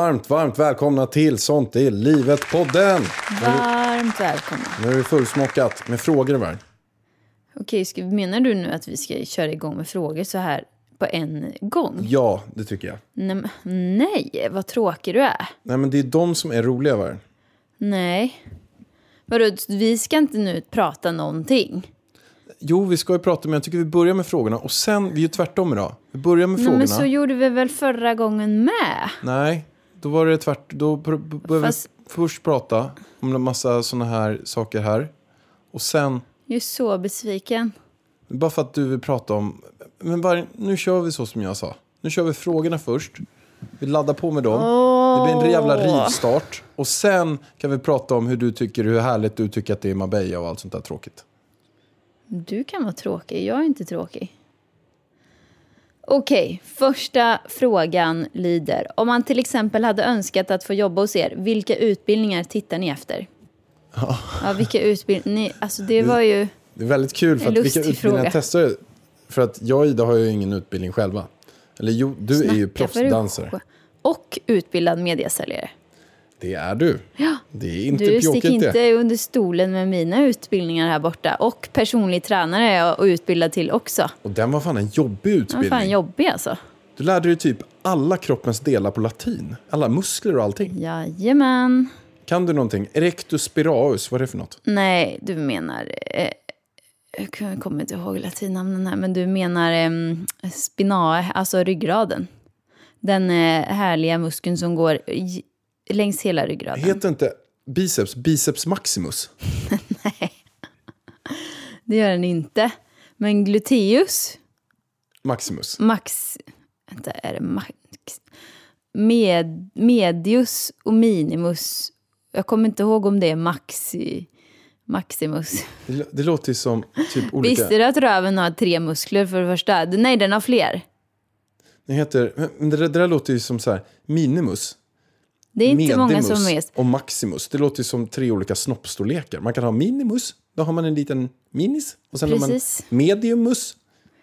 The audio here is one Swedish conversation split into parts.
Varmt, varmt välkomna till Sånt är livet-podden. Varmt välkomna. Nu är det fullsmockat med frågor värld. Okej, ska, menar du nu att vi ska köra igång med frågor så här på en gång? Ja, det tycker jag. Nej, men- nej, vad tråkig du är. Nej, men det är de som är roliga, va? Nej. Vadå, vi ska inte nu prata någonting? Jo, vi ska ju prata, men jag tycker vi börjar med frågorna. Och sen, vi är ju tvärtom idag. Vi börjar med Nej, frågorna. men så gjorde vi väl förra gången med? Nej, då var det tvärt. Då pr- b- börjar Fast- vi först prata om en massa sådana här saker här. Och sen, Jag är så besviken. bara för att du vill prata om... Men bara, nu kör vi så som jag sa. Nu kör vi frågorna först. Vi laddar på med dem. Det blir en jävla rivstart. Och sen kan vi prata om hur du tycker, hur härligt du tycker att det är Marbella och allt sånt där tråkigt. Du kan vara tråkig, jag är inte tråkig. Okej, första frågan lyder. Om man till exempel hade önskat att få jobba hos er, vilka utbildningar tittar ni efter? Ja, vilka utbildningar? Alltså det var ju... Det är väldigt kul för att vilka utbildningar fråga. testar du? För att jag och Ida har ju ingen utbildning själva. Eller jo, du är ju Snacka för dig proffsdansare. Och utbildad mediasäljare. Det är du. Ja. Det är inte Du sticker inte det. under stolen med mina utbildningar här borta. Och personlig tränare är jag utbildad till också. Och den var fan en jobbig Den var utbildning. fan jobbig alltså. Du lärde dig typ alla kroppens delar på latin. Alla muskler och allting. Jajamän. Kan du någonting? Erectus spiraeus, vad är det för något? Nej, du menar... Eh, jag kommer inte ihåg latinnamnen här, men du menar eh, spinae, alltså ryggraden. Den eh, härliga muskeln som går längs hela ryggraden. Heter inte biceps biceps maximus? Det gör den inte. Men gluteus, Maximus. max... Vänta, är det max? Med, medius och minimus. Jag kommer inte ihåg om det är maxi, maximus. Det, det låter ju som typ olika... Visste du att röven har tre muskler för det första? Nej, den har fler. Det heter... Men det, där- det där låter ju som så här minimus. Det är inte många Medimus som är... och maximus. Det låter som tre olika snoppstorlekar. Man kan ha minimus, då har man en liten minis. Och sen Precis. har man mediumus,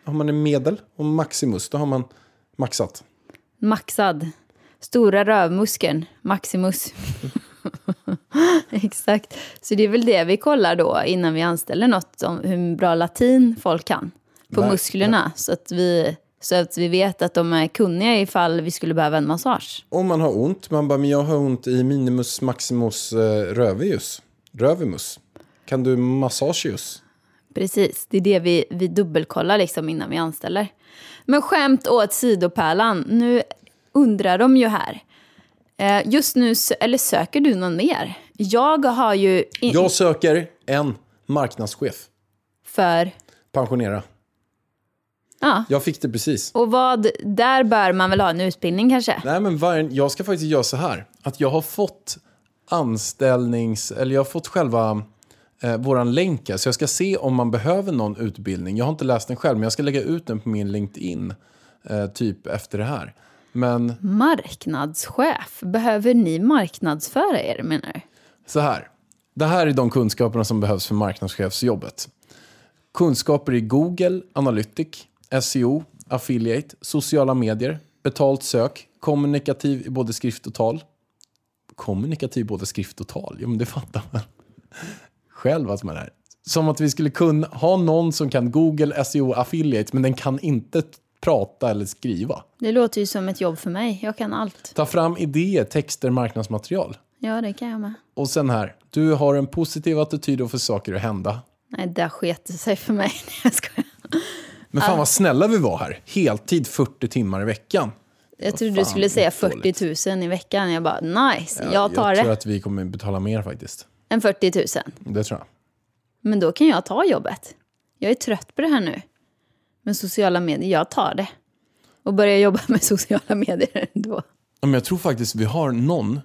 då har man en medel. Och maximus, då har man maxat. Maxad. Stora rövmuskeln, Maximus. Exakt. Så det är väl det vi kollar då innan vi anställer något om hur bra latin folk kan på Ver- musklerna. Så att, vi, så att vi vet att de är kunniga ifall vi skulle behöva en massage. Om man har ont, man bara, men jag har ont i minimus maximus eh, rövius. Rövimus. Kan du massageus? Precis, det är det vi, vi dubbelkollar liksom innan vi anställer. Men skämt åt sidopärlan, nu undrar de ju här. Eh, just nu, eller söker du någon mer? Jag har ju... in- Jag söker en marknadschef. För... Pensionera. Ja. Jag fick det precis. Och vad, där bör man väl ha en utbildning kanske? Nej, men var, jag ska faktiskt göra så här. Att jag har fått anställnings... Eller jag har fått själva eh, våran länk. här. Så jag ska se om man behöver någon utbildning. Jag har inte läst den själv, men jag ska lägga ut den på min LinkedIn. Eh, typ efter det här. Men Marknadschef, behöver ni marknadsföra er menar du? så här. Det här är de kunskaperna som behövs för marknadschefsjobbet. Kunskaper i Google, Analytics, SEO, Affiliate, sociala medier, betalt sök, kommunikativ i både skrift och tal. Kommunikativ i både skrift och tal? Jo, men det fattar man själv att man är. Som att vi skulle kunna ha någon som kan Google, SEO, Affiliate, men den kan inte prata eller skriva. Det låter ju som ett jobb för mig, jag kan allt. Ta fram idéer, texter, marknadsmaterial. Ja, det kan jag med. Och sen här, du har en positiv attityd och får saker att hända. Nej, det sket sig för mig. Nej, jag skojar. Men fan vad snälla vi var här. Heltid 40 timmar i veckan. Jag trodde du skulle säga vad dåligt. 40 000 i veckan. Jag bara, nice, jag tar jag tror det. att vi kommer betala mer faktiskt. En 40 000. Det tror jag. Men då kan jag ta jobbet. Jag är trött på det här nu. Men sociala medier, jag tar det. Och börjar jobba med sociala medier ändå. Men jag tror faktiskt vi har någon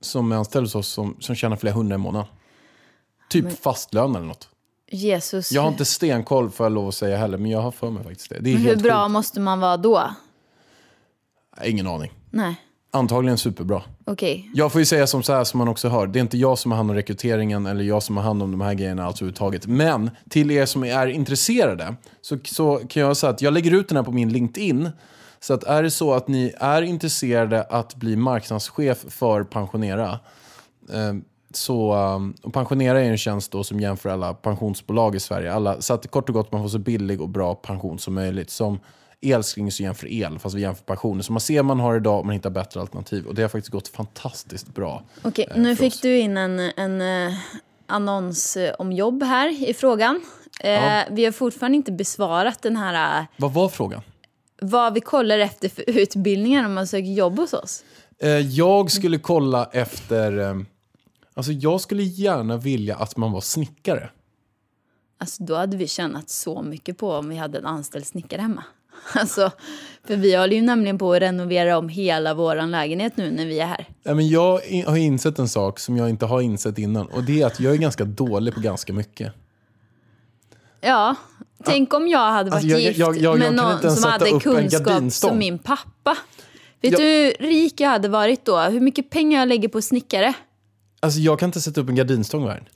som är anställd hos oss som, som tjänar flera hundra i månaden. Typ fastlön eller något. Jesus, Jag har inte stenkoll får jag lov att säga heller, men jag har för mig faktiskt det. Det är hur helt bra sjukt. måste man vara då? Ingen aning. Nej, Antagligen superbra. okej. Jag får ju säga som så här som man också hör. Det är inte jag som har hand om rekryteringen eller jag som har hand om de här grejerna alls överhuvudtaget. Men till er som är intresserade så, så kan jag säga att jag lägger ut den här på min LinkedIn. Så att är det så att ni är intresserade att bli marknadschef för Pensionera. Eh, så, och Pensionera är en tjänst då som jämför alla pensionsbolag i Sverige. Alla, så att kort och gott man får så billig och bra pension som möjligt. Som Elskling så jämför el, fast vi jämför pensioner. Så man ser man har idag och man hittar bättre alternativ. Och det har faktiskt gått fantastiskt bra. Okej, eh, nu fick oss. du in en, en eh, annons eh, om jobb här i frågan. Eh, Vi har fortfarande inte besvarat den här eh, Vad var frågan? vad vi kollar efter för utbildningar om man söker jobb hos oss. Eh, jag skulle kolla efter... Alltså jag skulle gärna vilja att man var snickare. Alltså då hade vi tjänat så mycket på om vi hade en anställd snickare hemma. Alltså, för vi håller ju nämligen på att renovera om hela vår lägenhet nu när vi är här. Ja, men jag har insett en sak som jag inte har insett innan. Och det är att jag är ganska dålig på ganska mycket. Ja, tänk om jag hade varit Alltså, jag- gift jag- jag- med någon som hade kunskap som min pappa. Vet du hur rik jag hade varit då? Hur mycket pengar jag lägger på snickare? Alltså jag kan inte sätta upp en gardinstång värd.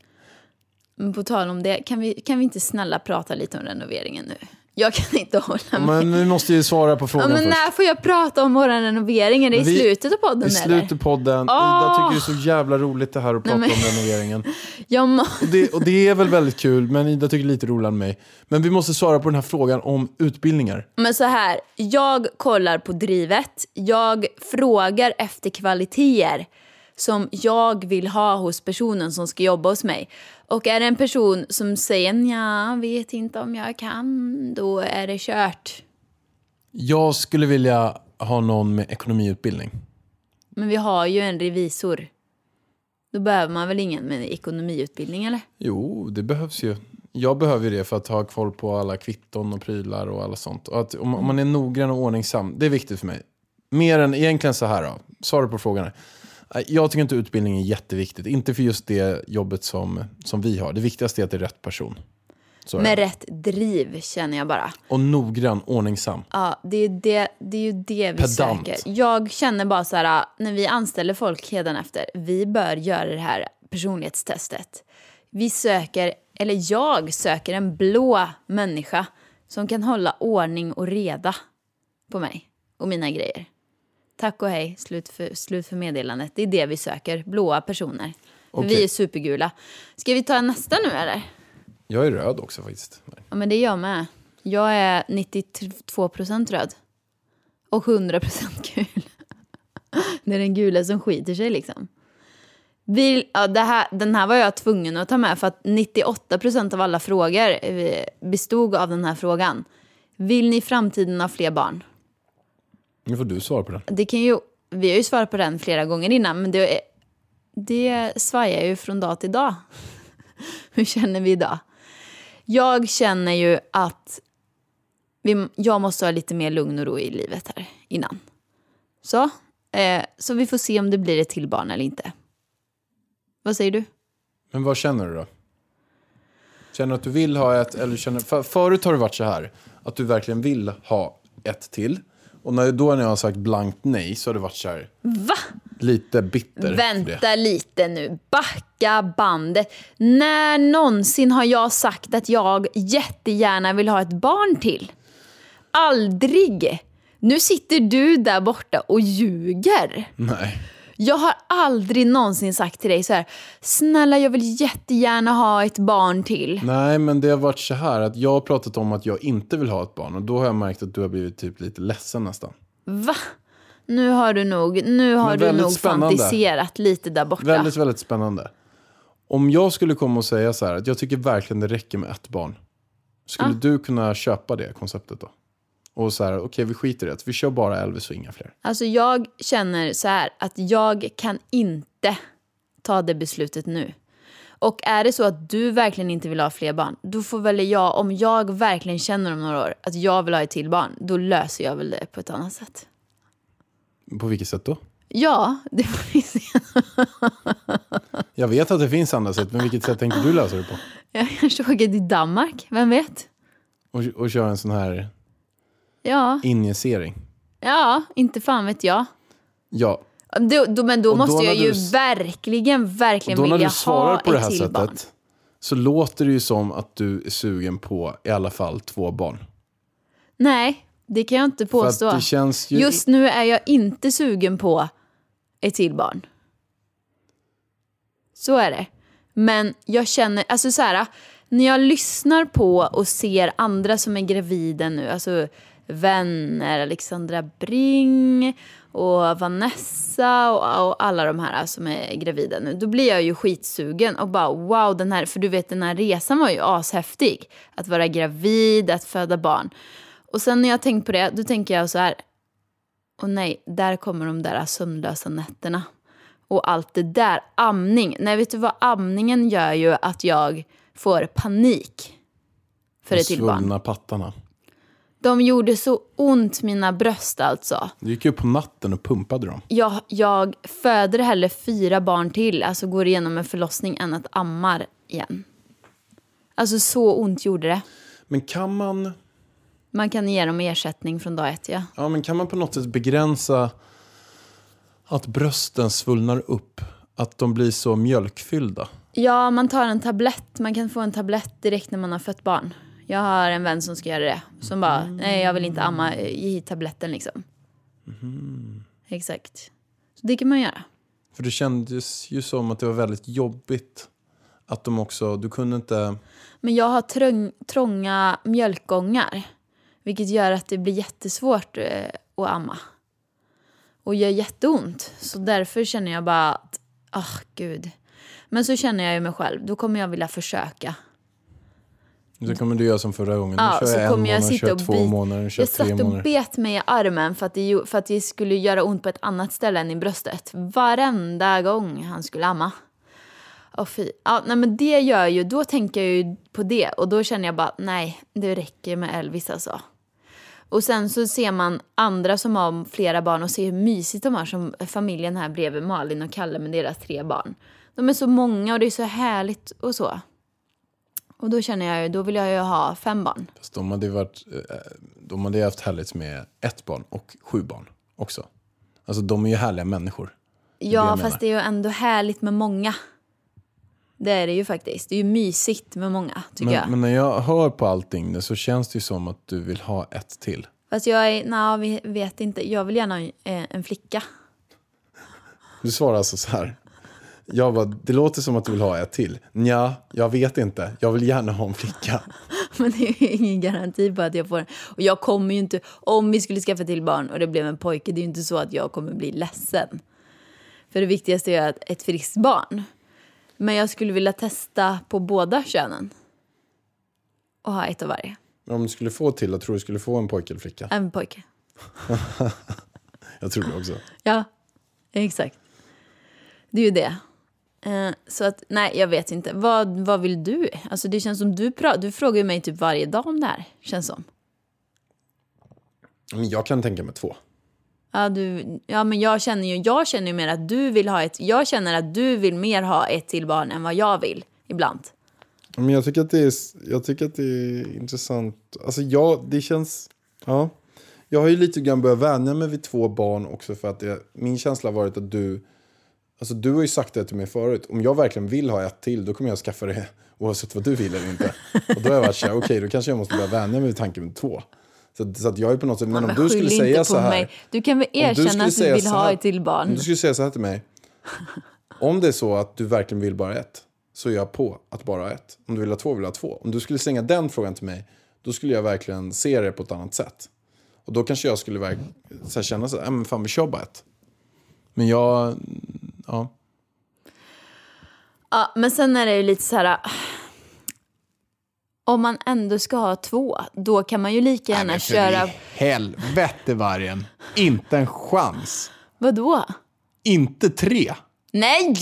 Men på tal om det, kan vi, kan vi inte snälla prata lite om renoveringen nu? Jag kan inte hålla med. Men vi måste ju svara på Ja, frågan men först. när får jag prata om vår renovering? Är det i vi- slutet av podden I slutet av podden. Ida Åh! tycker det är så jävla roligt det här att prata men- om renoveringen. Jag må... Och det, och det är väl väldigt kul, men Ida tycker lite roligare än mig. Men vi måste svara på den här frågan om utbildningar. Men så här, jag kollar på drivet. Jag frågar efter kvaliteter som jag vill ha hos personen som ska jobba hos mig. Och är det en person som säger ja, vet inte om jag kan, då är det kört. Jag skulle vilja ha någon med ekonomiutbildning. Men vi har ju en revisor. Då behöver man väl ingen med ekonomiutbildning eller? Jo, det behövs ju. Jag behöver det för att ha koll på alla kvitton och prylar och alla sånt. Och att om man är noggrann och ordningsam, det är viktigt för mig. Mer än egentligen så här då. Svaret på frågan är. Jag tycker inte utbildning är jätteviktigt. Inte för just det jobbet som, som vi har. Det viktigaste är att det är rätt person. Så. Med rätt driv känner jag bara. Och noggrann, ordningsam. Ja, det är, det, det är ju det vi Pedant. söker. Jag känner bara så här, när vi anställer folk efter, vi bör göra det här personlighetstestet. Vi söker, eller jag söker en blå människa som kan hålla ordning och reda på mig och mina grejer. Tack och hej, slut för, slut för meddelandet. Det är det vi söker, blåa personer. Okej. Vi är supergula. Ska vi ta nästa nu eller? Jag är röd också faktiskt. Ja, men det är jag med. Jag är 92% röd. Och 100% gul. Det är den gula som skiter sig liksom. Vill, ja, här, den här var jag tvungen att ta med för att 98% av alla frågor eh, bestod av den här frågan. Vill ni i framtiden ha fler barn? Nu får du svara på den. Det kan ju, vi har ju svarat på den flera gånger innan men det, det svajar ju från dag till dag. Hur känner vi idag? Jag känner ju att vi, jag måste ha lite mer lugn och ro i livet här innan. Så, eh, så vi får se om det blir ett till barn eller inte. Vad säger du? Men vad känner du då? Känner du att du vill ha ett, eller känner... För, förut har det varit så här, att du verkligen vill ha ett till. Och när, då när jag har sagt blankt nej så har det varit så här, Va? lite bitter. Vänta lite nu, backa bandet. När någonsin har jag sagt att jag jättegärna vill ha ett barn till? Aldrig! Nu sitter du där borta och ljuger. Nej. Jag har aldrig någonsin sagt till dig så här, snälla jag vill jättegärna ha ett barn till. Nej, men det har varit så här att jag har pratat om att jag inte vill ha ett barn. Och då har jag märkt att du har blivit typ lite ledsen nästan. Va? Nu har du nog, nu har du nog spännande. fantiserat lite där borta. Väldigt, väldigt spännande. Om jag skulle komma och säga så här att jag tycker verkligen det räcker med ett barn. Skulle du kunna köpa det konceptet då? Och så här, okej vi skiter i det. Vi kör bara Elvis och inga fler. Alltså jag känner så här att jag kan inte ta det beslutet nu. Och är det så att du verkligen inte vill ha fler barn, då får väl jag, om jag verkligen känner om några år att jag vill ha ett till barn, då löser jag väl det på ett annat sätt. På vilket sätt då? Ja, det får vi se. Jag vet att det finns andra sätt, men vilket sätt tänker du lösa det på? Jag kanske åker till Danmark, vem vet? Och, och köra en sån här Ja, injicering? ja, inte fan vet jag. Ja. Då, då, men då då måste jag ju du- verkligen, verkligen då när vilja du svarar ha på det ett här till sättet barn. så låter det ju som att du är sugen på i alla fall två barn. Nej, det kan jag inte påstå. ju... Just nu är jag inte sugen på ett till barn. Så är det. Men jag känner, alltså så här, när jag lyssnar på och ser andra som är gravida nu, alltså vänner, Alexandra Bring och Vanessa och, och alla de här som är gravida nu, då blir jag ju skitsugen och bara wow, den här, för du vet den här resan var ju ashäftig. Att vara gravid, att föda barn. Och sen när jag tänkt på det, då tänker jag så här, och nej, där kommer de där sömnlösa nätterna. Och allt det där, amning. Nej, vet du vad? Amningen gör ju att jag får panik för ett till barn. svullna pattarna. De gjorde så ont, mina bröst alltså. Du gick ju upp på natten och pumpade dem. Jag, jag föder hellre fyra barn till, alltså går igenom en förlossning, än att ammar igen. Alltså så ont gjorde det. Men kan man, Man kan ge dem ersättning från dag ett, ja. ja, men kan man på något sätt begränsa att brösten svullnar upp? Att de blir så mjölkfyllda? Ja, man tar en tablett. Man kan få en tablett direkt när man har fött barn. Jag har en vän som ska göra det. Som bara, nej jag vill inte amma, ge hit tabletten liksom. Exakt. Så det kan man göra. För det kändes ju som att det var väldigt jobbigt. Att de också, du kunde inte... Men jag har trång, trånga mjölkgångar. Vilket gör att det blir jättesvårt eh, att amma. Och gör jätteont. Så därför känner jag bara att, ah gud. Men så känner jag ju mig själv, då kommer jag vilja försöka. Så kommer du göra som förra gången. Nu Ja, kör så en kommer jag månad, sitta kör och två månader, kör Jag tre satt och bet mig i armen för att, det, för att det skulle göra ont på ett annat ställe än i bröstet. Varenda gång han skulle amma. Åh fy. Ja, nej, men det gör ju, då tänker jag ju på det och då känner jag bara nej, det räcker med Elvis alltså. Och sen så ser man andra som har flera barn och ser hur mysigt de har som familjen här bredvid Malin och Kalle med deras tre barn. De är så många och det är så härligt och så. Och då känner jag ju, då vill jag ju ha fem barn. Fast de hade ju varit, eh, de hade ju haft härligt med ett barn och sju barn också. Alltså de är ju härliga människor. Det det Ja, jag fast det är ju ändå härligt med många. Det är det ju faktiskt. Det är ju mysigt med många, tycker jag. Men, men när jag hör på allting nu så känns det ju som att du vill ha ett till. Fast jag är, nej, vi vet inte. Jag vill gärna ha en, eh, en flicka. Du svarar alltså så här. Jag bara, det låter som att du vill ha ett till. Ja, jag vet inte. Jag vill gärna ha en flicka. Men det är ingen garanti på att jag får en. Och jag kommer ju inte, om vi skulle skaffa till barn och det blev en pojke, det är ju inte så att jag kommer bli ledsen. För det viktigaste är att ett friskt barn. Men jag skulle vilja testa på båda könen. Och ha ett av varje. Men om du skulle få till, jag tror du skulle få en pojke eller flicka. En pojke. Jag tror det också. Ja, exakt. Det är ju det. Eh, så att, nej, jag vet inte. Vad, vad vill du? Alltså det känns som du du frågar mig typ varje dag om det här, känns som. Men jag kan tänka mig två. Ja, du, ja men jag känner ju, jag känner ju mer att du vill ha ett, jag känner att du vill mer ha ett till barn än vad jag vill, ibland. Men jag tycker att det är, jag tycker att det är intressant. Alltså ja, det känns... Ja. Jag har ju lite grann börjat vänja mig vid två barn också för att det, min känsla har varit att du... Alltså du har ju sagt det till mig förut. Om jag verkligen vill ha ett till då kommer jag skaffa det oavsett vad du vill eller inte. Och då har jag varit såhär, okej då kanske jag måste börja vänja mig vid tanken med två. Så, så att jag är på något sätt, men om Men du skulle säga så här. mig. Du kan väl Om erkänna att du vill så ha här- ett till barn. Om du skulle säga så här till mig. Om det är så att du verkligen vill bara ett, så är jag på att bara ha ett. Om du vill ha två, vill jag ha två. Om du skulle slänga den frågan till mig, då skulle jag verkligen se det på ett annat sätt. Och då kanske jag skulle så här känna så här, "Ja, men fan vi kör bara ett. Men jag, ja. Ja, men sen är det ju lite så här... Om man ändå ska ha två, då kan man ju lika gärna köra... helvete vargen, inte en chans. Vadå? Inte tre. Nej,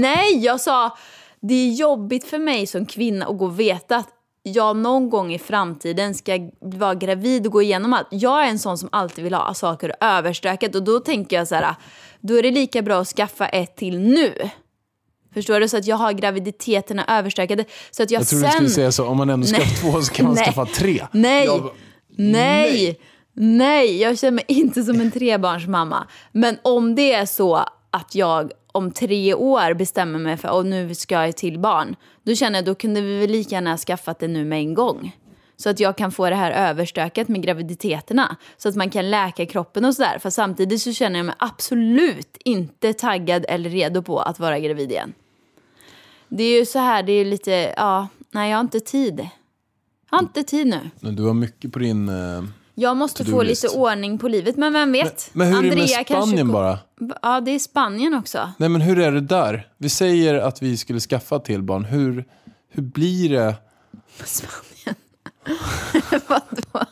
nej, jag sa... det är jobbigt för mig som kvinna att gå och veta att jag någon gång i framtiden ska vara gravid och gå igenom allt. Jag är en sån som alltid vill ha saker överstökat och då tänker jag så här, då är det lika bra att skaffa ett till nu. Förstår du? Så att jag har graviditeterna överstökade. Så att jag, Jag tror sen... du skulle säga så, om man ändå ska Nej. ha två så kan man Nej. skaffa tre. Nej, Jag bara, nej, nej, jag känner mig inte som en trebarnsmamma. Men om det är så att jag om tre år bestämmer mig för att nu ska jag till barn, då känner jag då kunde vi väl lika gärna ha skaffat det nu med en gång. Så att jag kan få det här överstökat med graviditeterna. Så att man kan läka kroppen och sådär. För samtidigt så känner jag mig absolut inte taggad eller redo på att vara gravid igen. Det är ju så här, det är lite, ja, nej jag har inte tid. Jag har inte tid nu. Men du har mycket på din... eh, jag måste få lite ordning på livet, men vem vet? Men hur är det med Andrea Spanien kom- bara? Ja, det är Spanien också. Nej men hur är det där? Vi säger att vi skulle skaffa till barn. Hur, hur blir det? Spanien. Vadå?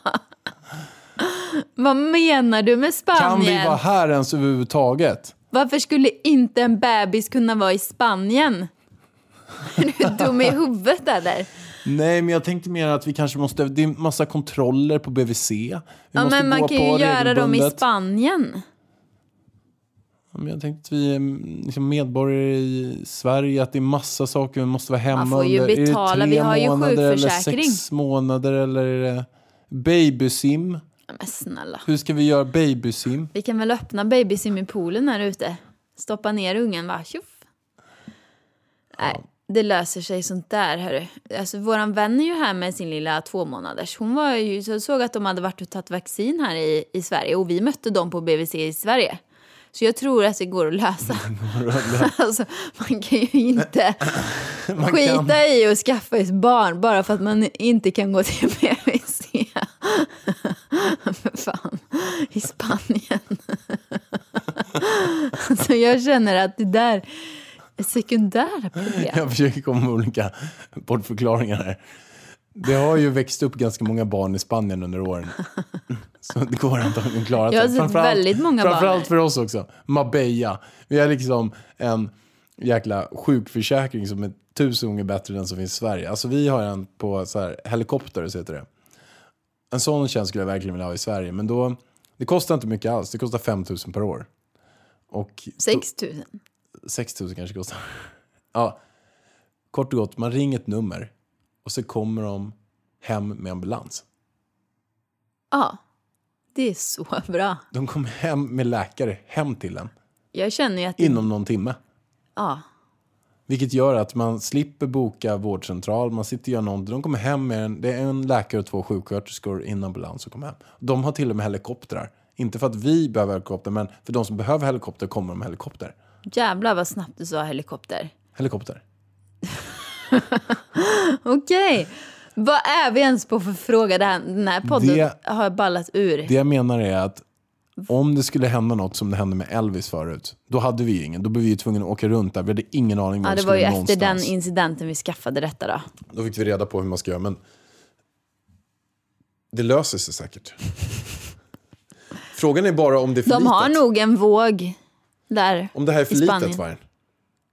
Vad menar du med Kan Spanien? vi vara här ens överhuvudtaget? Varför skulle inte en bebis kunna vara i Spanien? Är du dum i huvudet eller? Nej, men jag tänkte mer att vi kanske måste... Det är massa kontroller på BVC. Vi Ja, men man kan ju göra dem i. Spanien. Ja, men jag tänkte att vi är mm, liksom medborgare i Sverige, att det är massa saker vi måste vara hemma får ju under. Betala, vi har ju månader eller sjukförsäkring. sex månader eller är det babysim? Men snälla. Hur ska vi göra babysim? Vi kan väl öppna babysim i poolen här ute. Stoppa ner ungen, va? Tjoff. Nej, det löser sig sånt där, hörru. Alltså, våran vän är ju här med sin lilla två månaders. Hon var ju, så såg att de hade varit och tagit vaccin här i, i Sverige och vi mötte dem på BVC i Sverige. Så jag tror att det går att lösa. alltså, man kan ju inte skita kan- i att skaffa ett barn bara för att man inte kan gå till BVC. För fan, i Spanien. alltså jag känner att det där är sekundära problem. Jag försöker komma med olika bortförklaringar här. Det har ju växt upp ganska många barn i Spanien under åren. Så det går antagligen att klara Jag har sig. sett väldigt många barn Framförallt för oss också. Marbella. Vi har liksom en jäkla sjukförsäkring som är tusen gånger bättre än den som finns i Sverige. Alltså vi har en på så här, helikopter, så heter det. En sån tjänst skulle jag verkligen vilja ha i Sverige. Men då, det kostar inte mycket alls. Det kostar 5 000 per år. Och 6 000. 6 000 kanske kostar. Ja, kort och gott, man ringer ett nummer och så kommer de hem med ambulans. Ja, det är så bra. De kommer hem med läkare hem till en Jag känner ju att inom någon timme. ja, Vilket gör att man slipper boka vårdcentral, man sitter och gör någonting. De kommer hem med en, det är en läkare och två sjuksköterskor i en ambulans som kommer hem. De har till och med helikoptrar. Inte för att vi behöver helikopter, men för de som behöver helikopter kommer de med helikopter. Jävlar vad snabbt du sa helikopter. Helikopter. Okej, vad är vi ens på för fråga? Det här, den här podden Det- har ballat ur. Det jag menar är att om det skulle hända något som det hände med Elvis förut, då hade vi ingen. Då blev vi tvungna att åka runt där. Vi hade ingen aning var Ja, vi det var ju skulle efter den incidenten vi skaffade detta då. Då fick vi reda på hur man ska göra, men det löser sig säkert. Frågan är bara om det är för De litet. har nog en våg där Om det här är för litet. Vargen.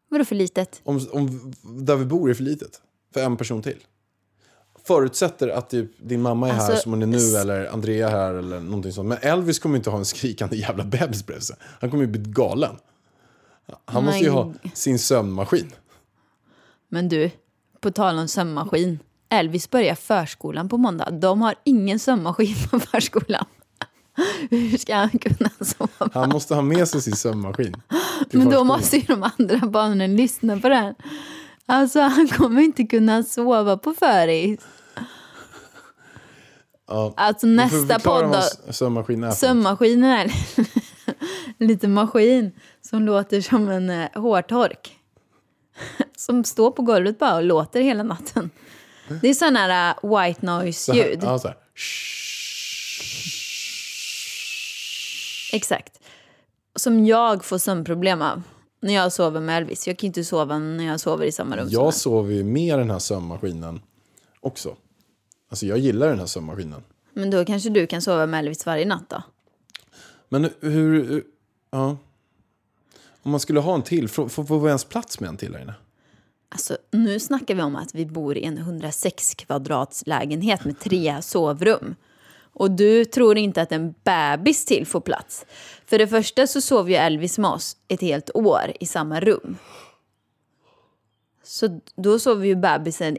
Vadå för litet? Om, om där vi bor är för litet. För en person till. Förutsätter att typ, din mamma är här Alltså, som hon är nu, eller Andrea är här eller någonting sånt. Men Elvis kommer inte ha en skrikande jävla bebis bredvid sig. Han kommer ju bli galen. Han måste ju ha sin sömnmaskin. Men du, på tal om sömnmaskin. Elvis börjar förskolan på måndag. De har ingen sömnmaskin på förskolan. Hur ska han kunna sova? Han måste ha med sig sin sömnmaskin. Men då måste ju de andra barnen lyssna på här. Alltså han kommer inte kunna sova på föris. Ja. Alltså nästa podd då. s- sömnmaskin är. Sömnmaskinen är en liten maskin som låter som en eh, hårtork. Som står på golvet bara och låter hela natten. Det är sån här eh, white Så här, noise-ljud. Ja, så här. Exakt. Som jag får sömnproblem av när jag sover med Elvis. Jag kan inte sova när jag sover i samma rum Jag sover ju med den här sömnmaskinen också. Alltså jag gillar den här sömnmaskinen. Men då kanske du kan sova med Elvis varje natt då? Men hur... Ja. Om man skulle ha en till, får vi ens plats med en till här inne? Alltså, nu snackar vi om att vi bor i en 106 kvadrats lägenhet med tre sovrum. Och du tror inte att en bebis till får plats. För det första så sov ju Elvis med oss ett helt år i samma rum. Så då sover ju bebisen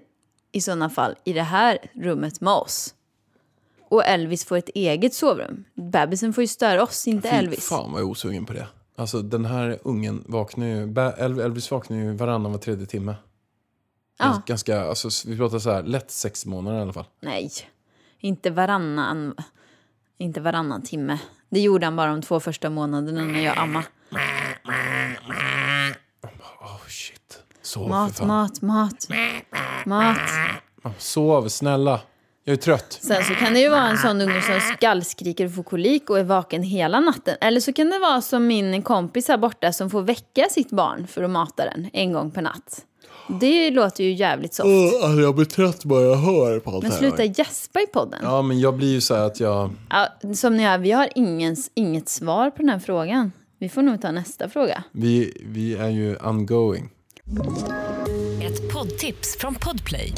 i sådana fall i det här rummet med oss. Och Elvis får ett eget sovrum. Bebisen får ju störa oss, inte Fy Elvis. fan vad jag är osugen på det. Alltså den här ungen vaknar ju, Elvis vaknar ju varannan var tredje timme. Ja. Gans- Ganska, alltså vi pratar så här, lätt sex månader i alla fall. Nej, inte varannan, inte varannan timme. Det gjorde han bara de två första månaderna när jag ammade. Oh shit. Sov för Mat, fan. mat, mat. Mat. Sov, snälla. Jag är trött. Sen så kan det ju vara en sån unge som skallskriker och får kolik och är vaken hela natten. Eller så kan det vara som min kompis här borta som får väcka sitt barn för att mata den en gång per natt. Det låter ju jävligt soft. alltså jag blir trött bara jag hör på allt Men sluta gäspa i podden. Ja men jag blir ju så här att jag... Ja, som ni hör, vi har ingens, inget svar på den här frågan. Vi får nog ta nästa fråga. Vi, vi är ju ongoing. Ett poddtips från Podplay.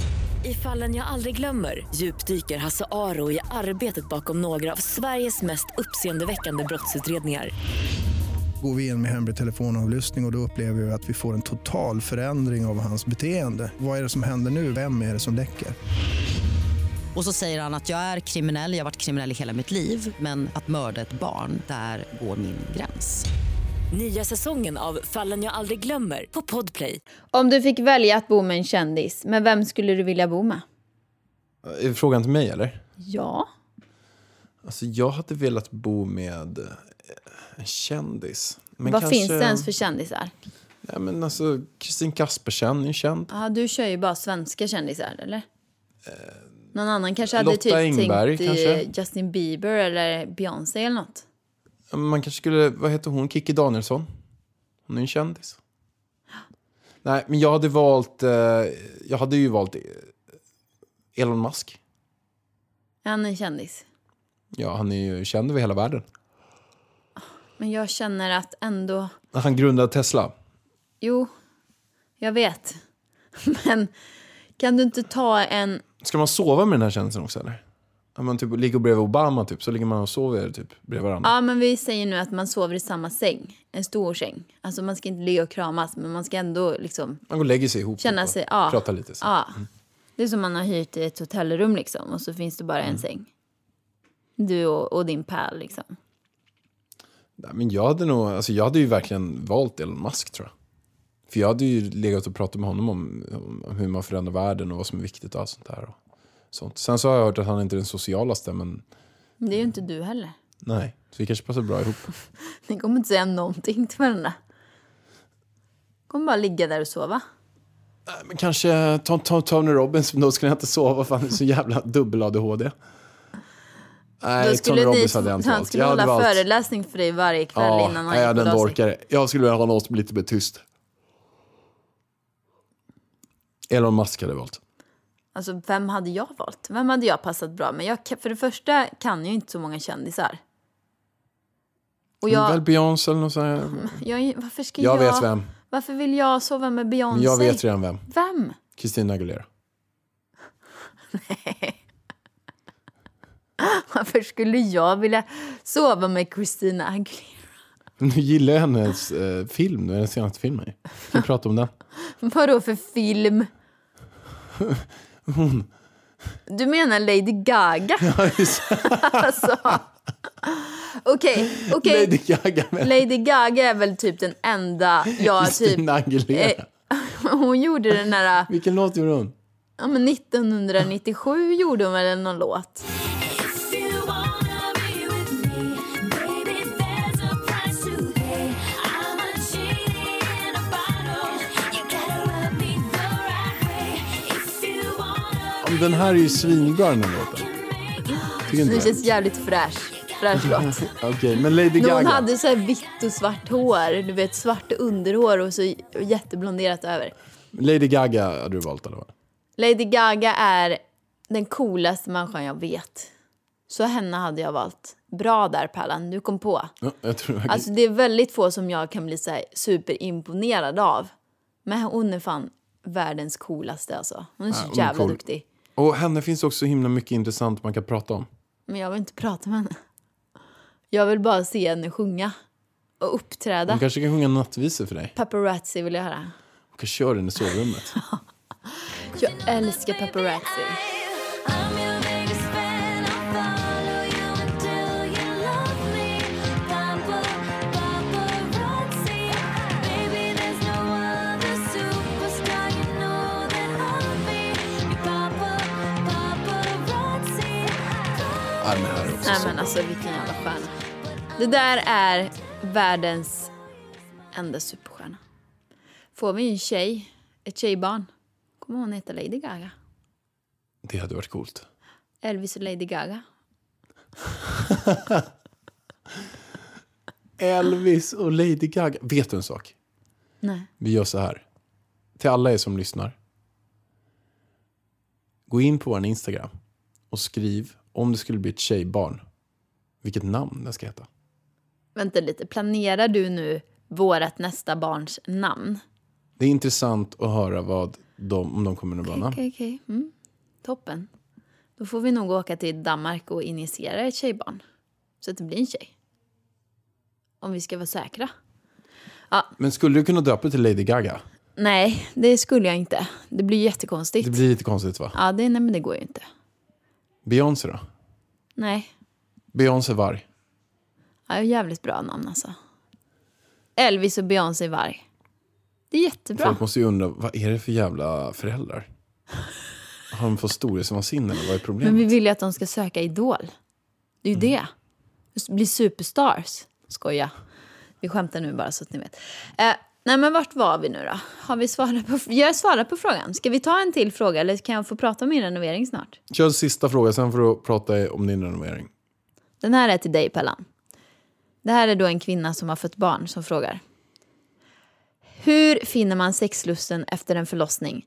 I fallen jag aldrig glömmer djupdyker Hasse Aro i arbetet bakom några av Sveriges mest uppseendeväckande brottsutredningar. Går vi in med hemlig telefonavlyssning och, och då upplever vi att vi får en total förändring av hans beteende. Vad är det som händer nu? Vem är det som läcker? Och så säger han att jag är kriminell, jag har varit kriminell i hela mitt liv men att mörda ett barn, där går min gräns. Nya säsongen av Fallen jag aldrig glömmer på Podplay. Om du fick välja att bo med en kändis, med vem skulle du vilja bo med? Är frågan till mig eller? Ja. Alltså jag hade velat bo med en kändis. Men Vad kanske- finns det ens för kändisar? Ja, men alltså, Kristin Kaspersen är ju känd. Ja, du kör ju bara svenska kändisar, eller? Någon annan kanske hade Lotta typ Engberg, tänkt kanske? Justin Bieber eller Beyoncé eller något. Man kanske skulle, vad heter hon, Kikki Danielsson? Hon är en kändis. Nej, men jag hade valt, eh, jag hade ju valt eh, Elon Musk. Är han en kändis? Ja, han är ju känd över hela världen. Men jag känner att ändå... Han grundade Tesla. Jo, jag vet. Men kan du inte ta en... Ska man sova med den här kändisen också eller? Om man typ ligger bredvid Obama typ, så ligger man och sover typ bredvid varandra. Ja, men vi säger nu att man sover i samma säng. En stor säng. Alltså man ska inte ligga och kramas, men man ska ändå liksom Man går och lägger sig ihop känna typ, och sig... Ja. pratar lite. Så. Ja. Det är som man har hyrt i ett hotellrum liksom. Och så finns det bara Mm. en säng. Du och, och din pärl liksom. Nej, men jag hade nog, alltså jag hade ju verkligen valt Elon Musk tror jag. För jag hade ju legat och pratat med honom om, om hur man förändrar världen och vad som är viktigt och allt sånt där. Och sånt. Sen så har jag hört att han inte är den socialaste, men Men det är ju inte du heller. nej. Så vi kanske passar bra ihop. Ni kommer inte säga någonting till varandra. kommer bara ligga där och sova. Men kanske ta, ta, Tony Robbins, men då skulle jag inte sova för han är så jävla dubbel-ADHD. Nej, Då Tony skulle ni, Robbins hade jag inte han skulle Jag hålla valt- föreläsning för dig varje kväll Ja, innan han jag gick hade och en la sig. dorkare. Jag skulle vilja ha någon som är lite mer tyst. Elon Musk hade jag valt. Alltså, vem hade jag valt? Vem hade jag passat bra med? Jag, för det första kan jag inte så många kändisar. Och Väl jag, Beyoncé eller något sånt jag, varför ska Jag jag... vet vem. Varför vill jag sova med Beyoncé? Jag vet redan vem. Vem? Christina Aguilera. Varför skulle jag vilja sova med Christina Aguilera? Du gillar hennes eh, film, den senaste filmen. ju. Kan vi prata om den? Vadå för film? Du menar Lady Gaga? alltså. Okej, okej. Lady Gaga Lady Gaga är väl typ den enda jag typ... Christina Aguilera. Eh, hon gjorde den där... Vilken låt gjorde hon? Ja, men 1997 gjorde hon väl någon låt? Den här är ju svinbra den här låten. Tycker inte Den det? känns jävligt fräsch. Fräsch låt. Okej, men Lady Men Gaga. hon hade så här vitt och svart hår. Du vet, svart underhår och så jätteblonderat över. Lady Gaga hade du valt eller vad? Lady Gaga är den coolaste människan jag vet. Så henne hade jag valt. Bra där Pallan, du kom på. Ja, jag tror jag... Alltså det är väldigt få som jag kan bli så här superimponerad av. Men hon är fan världens coolaste alltså. Hon är så Ja, hon är jävla cool. duktig. Och henne finns också himla mycket intressant man kan prata om. Men jag vill inte prata med henne. Jag vill bara se henne sjunga. Och uppträda. Hon kanske kan sjunga nattvisor för dig. Paparazzi vill jag höra. Hon kan köra den i sovrummet. Jag älskar paparazzi. Också Nej men bra. alltså vilken jävla stjärna. Det där är världens enda superstjärna. Får vi en tjej, ett tjejbarn, kommer hon heta Lady Gaga. Det hade varit coolt. Elvis och Lady Gaga. Elvis och Lady Gaga. Vet du en sak? Nej. Vi gör så här. Till alla er som lyssnar. Gå in på vår Instagram och skriv om det skulle bli ett tjejbarn. Vilket namn den ska heta. Vänta lite, planerar du nu vårat nästa barns namn? Det är intressant att höra vad de, om de kommer att vara namn. Okej. Mm. Toppen. Då får vi nog åka till Danmark och initiera ett tjejbarn. Så att det blir en tjej. Om vi ska vara säkra. Men skulle du kunna döpa till Lady Gaga? Nej, det skulle jag inte. Det blir jättekonstigt. Det blir lite konstigt va? Ja, det, nej, men det går ju inte. Beyoncé då? Nej, Beyoncé Varg. ja, jävligt bra namn alltså. Elvis och Beyoncé Varg. Det är jättebra. Folk måste ju undra, vad är det för jävla föräldrar? Har de fått storhetsvansinne eller vad är problemet? Men vi vill ju att de ska söka Idol. Det är ju det. Bli superstars. Skoja. Vi skämtar nu bara så att ni vet. Eh, nej men vart var vi nu då? Har vi svarat på, jag svarat på frågan. Ska vi ta en till fråga eller kan jag få prata om min renovering snart? Kör sista fråga, sen får du prata om din renovering. Den här är till dig Pellan. Det här är då en kvinna som har fött barn som frågar. Hur finner man sexlusten efter en förlossning?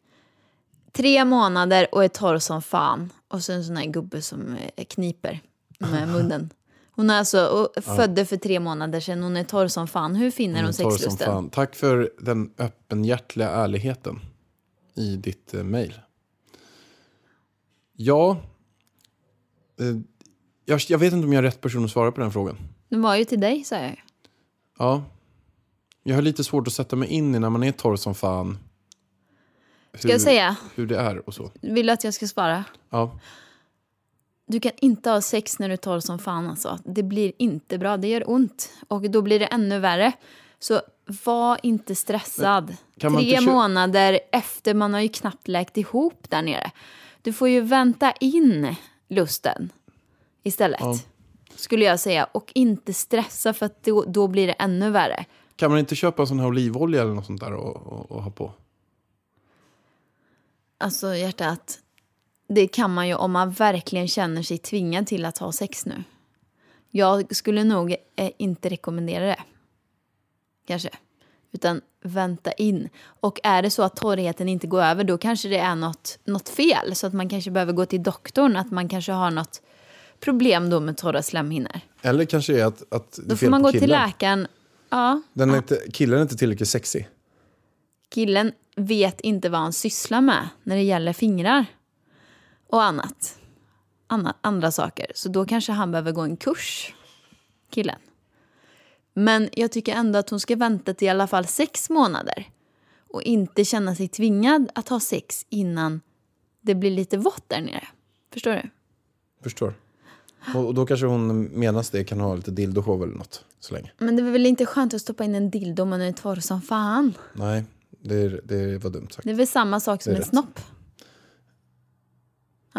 Tre månader och är torr som fan. Och så en sån här gubbe som eh, kniper med munnen. Hon är alltså och födde för tre månader sedan. Hon är torr som fan. Hur finner hon som sexlusten? fan. Tack för den öppenhjärtliga ärligheten i ditt eh, mejl. Ja, eh, jag, jag vet inte om jag är rätt person att svara på den frågan. Den var ju till dig, sa jag. Ja, jag har lite svårt att sätta mig in i när man är torr som fan. Hur, Ska jag säga? Hur det är och så. Vill du att jag ska svara? Ja. Du kan inte ha sex när du torr som fan alltså. Det blir inte bra, det gör ont. Och då blir det ännu värre. Så var inte stressad. Tre inte månader efter, man har ju knappt läkt ihop där nere. Du får ju vänta in lusten istället. Ja. Skulle jag säga. Och inte stressa för att då, då blir det ännu värre. Kan man inte köpa en sån här olivolja eller något sånt där och, och, och ha på? Alltså hjärtat, det kan man ju om man verkligen känner sig tvingad till att ha sex nu. Jag skulle nog eh, inte rekommendera det. Kanske. Utan vänta in. Och är det så att torrheten inte går över då kanske det är något, något fel. Så att man kanske behöver gå till doktorn. Att man kanske har något problem då med torra slemhinnor. Eller kanske är att, att det är Då får man gå till läkaren. Ja, Den är inte, killen är inte tillräckligt sexig. killen vet inte vad han sysslar med när det gäller fingrar och annat. Anna, andra saker. Så då kanske han behöver gå en kurs, killen. Men jag tycker ändå att hon ska vänta till i alla fall sex månader och inte känna sig tvingad att ha sex innan det blir lite vått där nere. Förstår du? Förstår. Och, då kanske hon medan det kan ha lite dildoshow eller något så länge. Men det är väl inte skönt att stoppa in en dildo om man är torr som fan? Nej, det, det var dumt sagt. Det är väl samma sak som en rätt. snopp.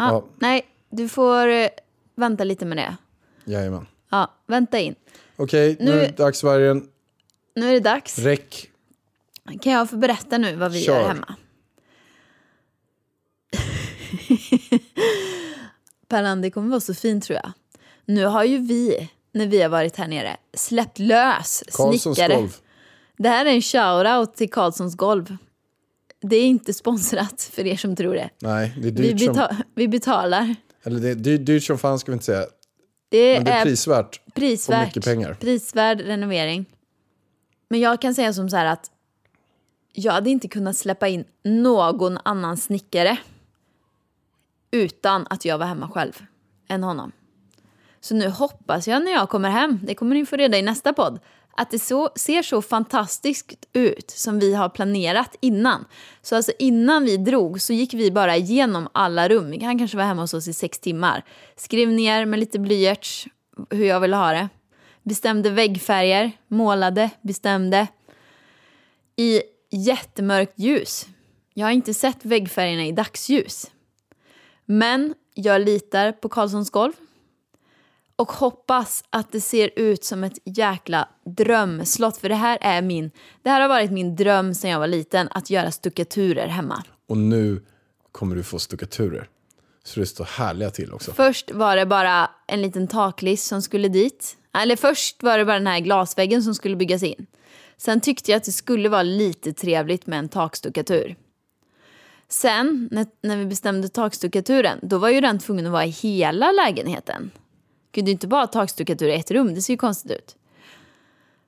Ja, Ja. Nej, du får eh, vänta lite med det. Jajamän. Ja, vänta in. Okej, nu, Nu- är det dags vargen. Nu är det dags. Räck. Kan jag få berätta nu vad vi Kör. gör hemma? Pärlan, det kommer vara så fint tror jag. Nu har ju vi, när vi har varit här nere, släppt lös Karlssons snickare. golv. Det här är en shout-out till Karlssons golv. Det är inte sponsrat för er som tror det. Nej, det är Vi, dyrt som... vi betalar. Eller det är dyrt, dyrt som fan ska vi inte säga. Det Men det är är prisvärt. prisvärt. mycket pengar. Prisvärd renovering. Men jag kan säga som så här att jag hade inte kunnat släppa in någon annan snickare utan att jag var hemma själv än honom. Så nu hoppas jag när jag kommer hem, det kommer ni få reda i nästa podd, att det så, ser så fantastiskt ut som vi har planerat innan. Så alltså innan vi drog så gick vi bara igenom alla rum. Han kanske var hemma hos oss i sex timmar. Skrev ner med lite blyerts hur jag ville ha det. Bestämde väggfärger, målade, bestämde. I jättemörkt ljus. Jag har inte sett väggfärgerna i dagsljus. Men jag litar på Karlssons golv och hoppas att det ser ut som ett jäkla drömslott. För det här är min, det här har varit min dröm sedan jag var liten, att göra stuckaturer hemma. Och nu kommer du få stuckaturer. Så det står härliga till också. Först var det bara en liten taklist som skulle dit. Eller först var det bara den här glasväggen som skulle byggas in. Sen tyckte jag att det skulle vara lite trevligt med en takstuckatur. Sen, när, när vi bestämde takstuckaturen, då var ju den tvungen att vara i hela lägenheten. Kunde inte bara ha takstuckatur i ett rum, det ser ju konstigt ut.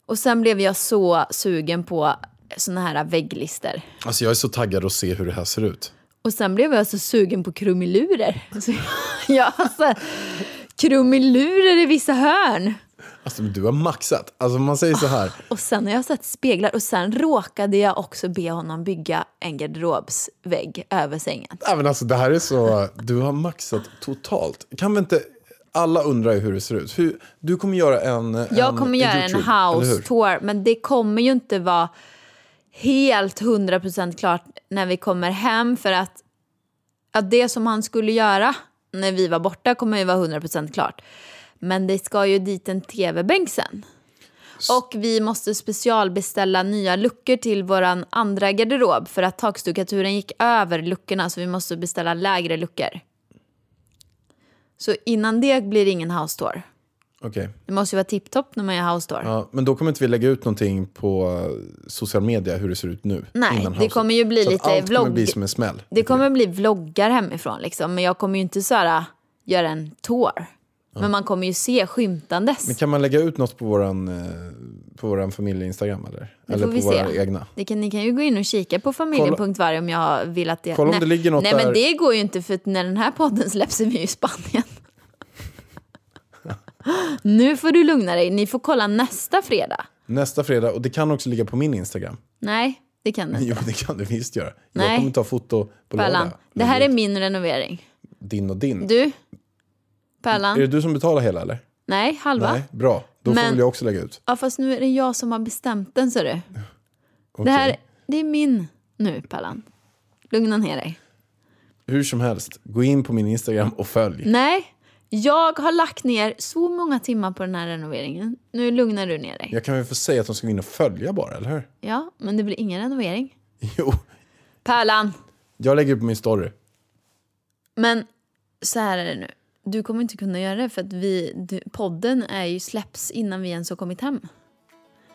Och sen blev jag så sugen på såna här vägglister. Alltså jag är så taggad att se hur det här ser ut. Och sen blev jag så sugen på krumelurer. Alltså, jag har så här krumelurer i vissa hörn. Alltså du har maxat. Alltså man säger så här. Och sen har jag sett speglar och sen råkade jag också be honom bygga en garderobsvägg över sängen. Ja, men alltså, det här är så, du har maxat totalt. Kan vi inte, alla undrar ju hur det ser ut. Hur, du kommer göra en Jag kommer göra en YouTube, house tour men det kommer ju inte vara helt 100% klart när vi kommer hem för att, att det som han skulle göra när vi var borta kommer ju vara 100% klart. Men det ska ju dit en tv-bänk sen. Och vi måste specialbeställa nya luckor till våran andra garderob för att takstuckaturen gick över luckorna så vi måste beställa lägre luckor. Så innan det blir det ingen house tour. Okej. Det måste ju vara tipptopp när man gör house tour. Ja, men då kommer inte vi lägga ut någonting på social media hur det ser ut nu. Nej, det kommer ju bli så lite allt vlogg. kommer bli som en smäll. Det kommer bli vloggar hemifrån liksom, men jag kommer ju inte så här, göra en tour. Men man kommer ju se skymtandes. Men kan man lägga ut något på våran, eh, på våran familje-instagram eller? Det eller på våra se. egna? Det kan, ni kan ju gå in och kika på familjen.varg om jag vill att det... Kolla om nej, det ligger något Nej där. men det går ju inte för när den här podden släpps är vi ju i Spanien. nu får du lugna dig, ni får kolla nästa fredag. Nästa fredag, och det kan också ligga på min Instagram. Nej, det kan det Jo, inte. det kan det visst göra. Nej. Jag kommer ta foto på Pärlan, lördag. det här är min renovering. Din och din. Du? Pärlan? Är det du som betalar hela eller? Nej, halva. Nej, bra. Då får Men- väl jag också lägga ut. Ja, fast nu är det jag som har bestämt den, så du. Okej. Det här, det är min nu, Pallan. Lugna ner dig. Hur som helst, gå in på min Instagram och följ. Nej, jag har lagt ner så många timmar på den här renoveringen. Nu lugnar du ner dig. Jag kan väl få säga att de ska gå in och följa bara, eller hur? Ja, men det blir ingen renovering. Jo, Pärlan, jag lägger upp min story. men så här är det nu. Du kommer inte kunna göra det för att vi, du, podden är ju släpps innan vi ens har kommit hem.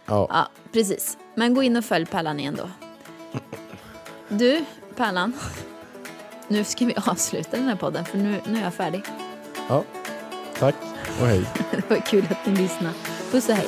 Ja. Ja, precis. Men gå in och följ Pärlan igen då. Du, Pärlan. Nu ska vi avsluta den här podden för nu, nu är jag färdig. Ja. Tack och hej. Det var kul att ni lyssnade. Puss och hej.